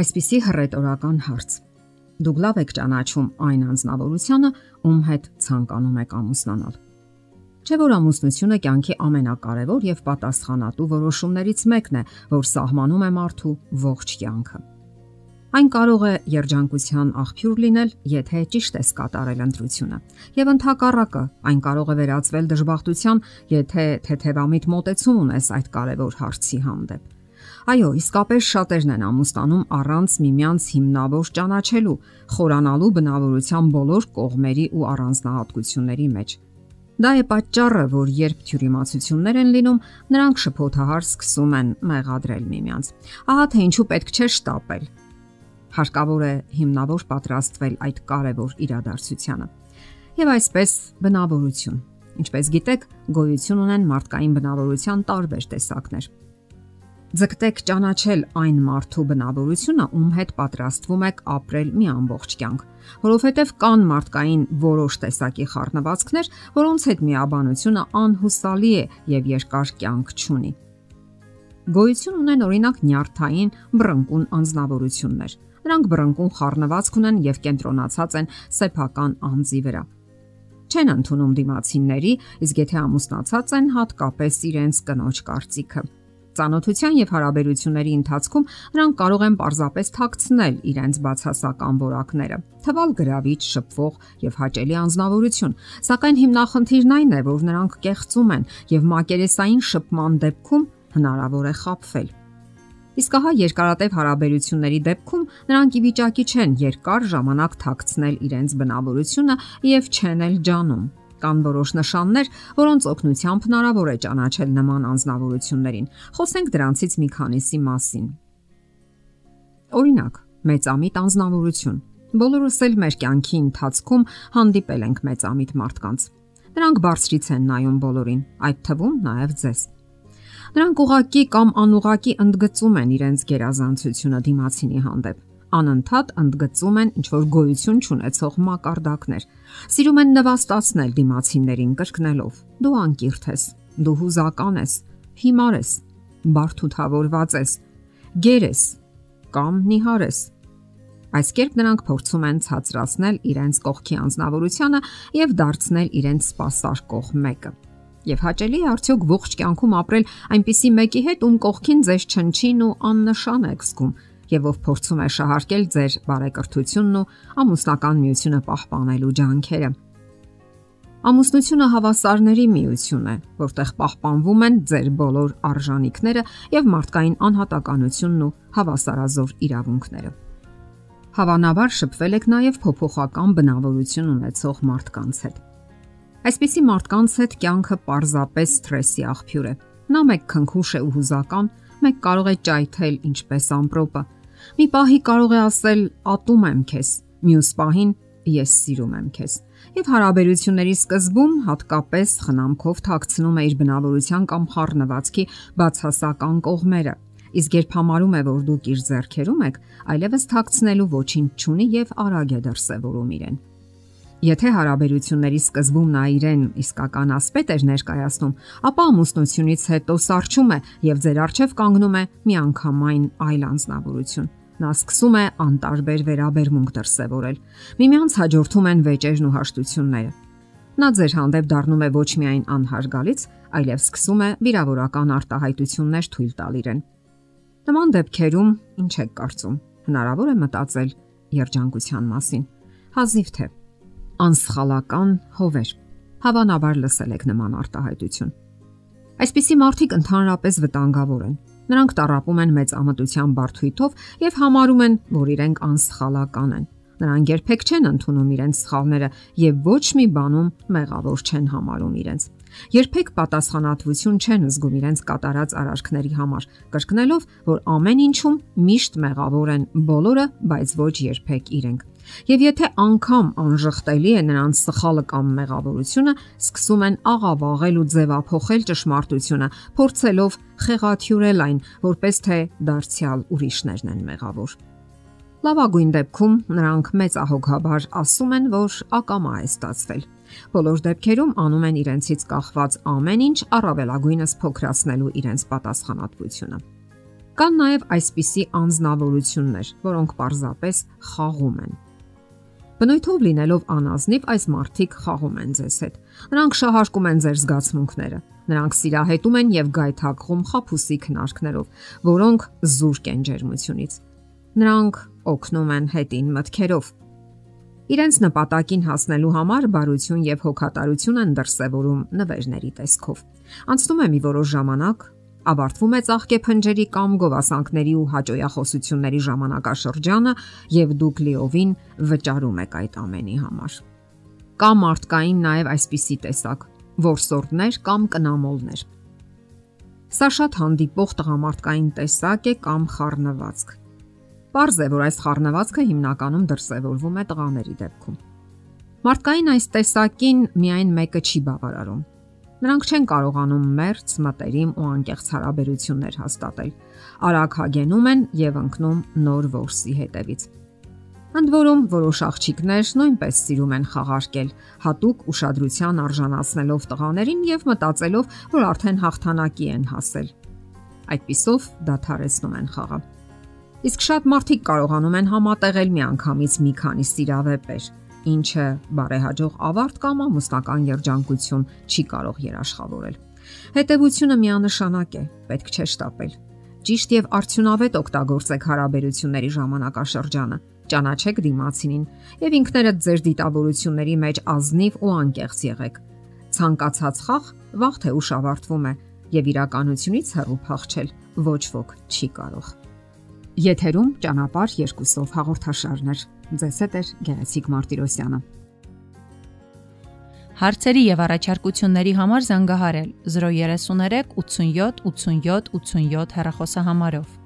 Այսպիսի հռետորական հարց. Դուք լավ եք ճանաչում այն անznավորությունը, ում հետ ցանկանում եք ամուսնանալ։ Չէ՞ որ ամուսնությունը կյանքի ամենակարևոր եւ պատասխանատու որոշումներից մեկն է, որ սահմանում է մարդու ողջ կյանքը։ Այն կարող է երջանկության աղբյուր լինել, եթե ճիշտ ես կատարել ընտրությունը։ Եվ ընդհակառակը, այն կարող է վերածվել դժբախտության, եթե թեթևամիտ մոտեցում ունես այդ կարևոր հարցի հանդեպ։ Այո, իսկապես շատերն են ամուսնանում առանց միմյանց հիմնավոր ճանաչելու, խորանալու բնավորության բոլոր կողմերի ու առանձնահատկությունների մեջ։ Դա է պատճառը, որ երբ թյուրիմացություններ են լինում, նրանք շփոթահար սկսում են մեղադրել միմյանց։ Ահա թե ինչու պետք չէ շտապել։ Հարկավոր է հիմնավոր պատրաստվել այդ կարևոր իրադարձությանը։ Եվ այսպես բնավորություն։ Ինչպես գիտեք, գոյություն ունեն մարդկային բնավորության տարբեր տեսակներ ձգտեք ճանաչել այն մարդու բնավորությունը, ում հետ պատրաստվում եք ապրել մի ամբողջ կյանք, որովհետև կան մարդկային որոշ տեսակի խառնվածքներ, որոնց հետ միաբանությունը անհուսալի է եւ երկար կյանք չունի։ Գոյություն ունեն օրինակ նյարդային բռնկուն անznավորություններ։ Նրանք բռնկուն խառնվածք ունեն եւ կենտրոնացած են սեփական անձի վրա չեն ընդունում դիմացինների, իսկ եթե ամուսնացած են, հատկապես իրենց կնոջ կարծիքը ծանոթության եւ հարաբերությունների ընթացքում նրանք կարող են պարզապես թաքցնել իրենց բացասական որակները, թվալ գրավիչ, շփվող եւ հաճելի անznավորություն, սակայն հիմնախնդիրն այն է, որ նրանք կեղծում են եւ մակերեսային շփման դեպքում հնարավոր է խապվել։ Իսկ ահա երկարատև հարաբերությունների դեպքում նրանք ի վիճակի չեն երկար ժամանակ թաքցնել իրենց բնավորությունը եւ չեն էլ ջանում Կան որոշ նշաններ, որոնց օգնությամբ հնարավոր է ճանաչել նման անznավորություններին։ Խոսենք դրանցից մի քանիսի մասին։ Օրինակ, մեծամիտ անznավորություն։ Բոլորս էլ մեր կյանքի ընթացքում հանդիպել ենք մեծամիտ մարդկանց։ Նրանք բարձրից են նայում բոլորին, այդ թվում նաև ձեզ։ Նրանք ուղակի կամ անուղակի ընդգծում են իրենց գերազանցությունը դիմացինի հանդեպ անընդհատ ընդգծում են ինչ որ գոյություն չունեցող մակարդակներ։ Սիրում են նվաստացնել դիմացիներին կրկնելով. դու անկիրթ ես, դու հուզական ես, հիմար ես, բարթութավորված ես, գեր ես կամ նիհար ես։ Այս կերպ նրանք փորձում են ցածրացնել իրենց կողքի անznավորությունը եւ դարձնել իրենց սпасար կող մեկը։ Եվ հաճելի է արդյոք ողջ կյանքում ապրել այնպիսի մեկի հետ, ում կողքին ձեզ չնչին ու աննշան եք զգում, եւ ով փորձում է շահարկել ձեր բարեկրթությունն ու ամուսնական միությունը պահպանելու ջանքերը։ Ամուսնությունը հավասարների միություն է, որտեղ պահպանվում են ձեր բոլոր արժանինքները եւ մարդկային անհատականությունն ու հավասարազոր իրավունքները։ Հավանաբար շփվել եք նաև փոփոխական բնավորություն ունեցող մարդկանց հետ։ Այսպիսի մարդկանց հետ կյանքը պարզապես սթրեսի աղբյուր է։ Նա մեկ քնքուշ է ու հուզական, մեկ կարող է ճայթել ինչպես ամպրոպը, Մի պահի կարող է ասել՝ ատում եմ քեզ, մյուս պահին ես սիրում եմ քեզ։ Եվ հարաբերությունների սկզբում հատկապես խնամքով թաքցնում է իր բնավորության կամ խառնվածքի բացասական կողմերը։ Իսկ երբ համարում է, որ դուք իր зерքերում եք, այլևս թաքցնելու ոչինչ չունի եւ արագ է դրսեւորում իրեն։ Եթե հարաբերությունների սկզբում նա իրեն իսկական ասպետ էր ներկայացնում, ապա ամուսնությունից հետո սարճում է եւ ձեր արջև կանգնում է միանգամայն այլ անznավորություն։ Նա սկսում է անտարբեր վերաբերմունք դրսևորել։ Միմյանց հաջորդում են վեճերն ու հաշտությունները։ Նա ձեր հանդեպ դառնում է ոչ միայն անհարգալից, այլև սկսում է վիրավորական արտահայտություններ թույլ տալ իրեն։ Նման դեպքերում ինչ եք կարծում։ Հնարավոր է մտածել երջանկության մասին։ Հազիվ թե անսխալական հովեր։ Հավանաբար լսել եք նման արտահայտություն։ Այսպիսի մարդիկ ընդհանրապես վտանգավոր են։ Նրանք տարապում են մեծ ամտության բարթույթով եւ համարում են, որ իրենք անսխալական են։ Նրանք երբեք չեն ընդունում իրենց սխալները եւ ոչ մի բանում մեղավոր չեն համարում իրենց։ Երբեք պատասխանատվություն չեն զգում իրենց կատարած արարքների համար, կրկնելով, որ ամեն ինչում միշտ մեղավոր են բոլորը, բայց ոչ երբեք իրենք։ Եվ եթե անգամ անժխտելի է նրանց սխալը կամ մեղավորությունը, սկսում են աղավաղել ու ձևափոխել ճշմարտությունը, փորձելով խեղաթյուրել այն, որպես թե դարձյալ ուրիշներն են մեղավոր։ Լավագույն դեպքում նրանք մեծ ահոգաբար ասում են, որ ակամա է ստացվել։ Բոլոր դեպքերում անում են իրենցից կախված ամեն ինչ առավելագույնս փոքրացնելու իրենց պատասխանատվությունը։ Կան նաև այսպիսի անznավորություններ, որոնք պարզապես խաղում են։ Բնույթով լինելով անազնիվ այս մարդիկ խաղում են ձեզ հետ։ Նրանք շահարկում են ձեր զգացմունքները։ Նրանք սիրահետում են եւ գայթակղում խափուսի քնարկներով, որոնք զուրկ են ջերմությունից։ Նրանք օգնում են հետին մտքերով, Իրենց նպատակին հասնելու համար բարություն եւ հոգատարություն են դրսեւորում նվերների տեսքով։ Անցնում է մի որոշ ժամանակ, ավարտվում է ծաղկե փնջերի կամ գովասանքների ու հաջողախոսությունների ժամանակաշրջանը եւ դուք լիովին վճարում եք այդ ամենի համար։ Կա մարդկային նաեւ այսպիսի տեսակ՝ որսորդներ կամ կնամոլներ։ Սա շատ հանդիպող տղամարդկային տեսակ է կամ խառնվածք Պարզ է, որ այս խառնվածքը հիմնականում դրսևորվում է տղաների դեպքում։ Մարդկային այս տեսակին միայն մեկը չի բավարարում։ Նրանք չեն կարողանում մերց, մտերիմ ու անկեղծ հարաբերություններ հաստատել։ Արագ հագենում են եւ ընկնում նոր ворսի հետևից։ Ընդ որում որոշ աղջիկներ նույնպես սիրում են խաղարկել, հատուկ ուշադրության արժանացնելով տղաներին եւ մտածելով, որ արդեն հաղթանակի են հասել։ Այդ պիսով դադարեցնում են խաղը։ Իսկ շատ մարդիկ կարողանում են համատեղել միանգամից մի քանի սիրավեպեր, ինչը բարեհաջող ավարտ կամ ամուսնական երջանկություն չի կարող երաշխավորել։ Հետևությունը միանշանակ է, պետք չէ շտապել։ Ճիշտ եւ արդյունավետ օգտագործեք հարաբերությունների ժամանակաշրջանը, ճանաչեք դիմացինին եւ ինքներդ ձեր դիտավորությունների մեջ ազնիվ ու անկեղծ եղեք։ Ցանկացած խաղ վաղ թե ուշ ավարտվում է եւ իրականությունից հեռու փախչել ոչ ոք չի կարող։ Եթերում ճանապարհ երկուսով հաղորդաշարներ։ Ձեզ հետ է Գեղեցիկ Մարտիրոսյանը։ Հարցերի եւ առաջարկությունների համար զանգահարել 033 87 87 87 հեռախոսահամարով։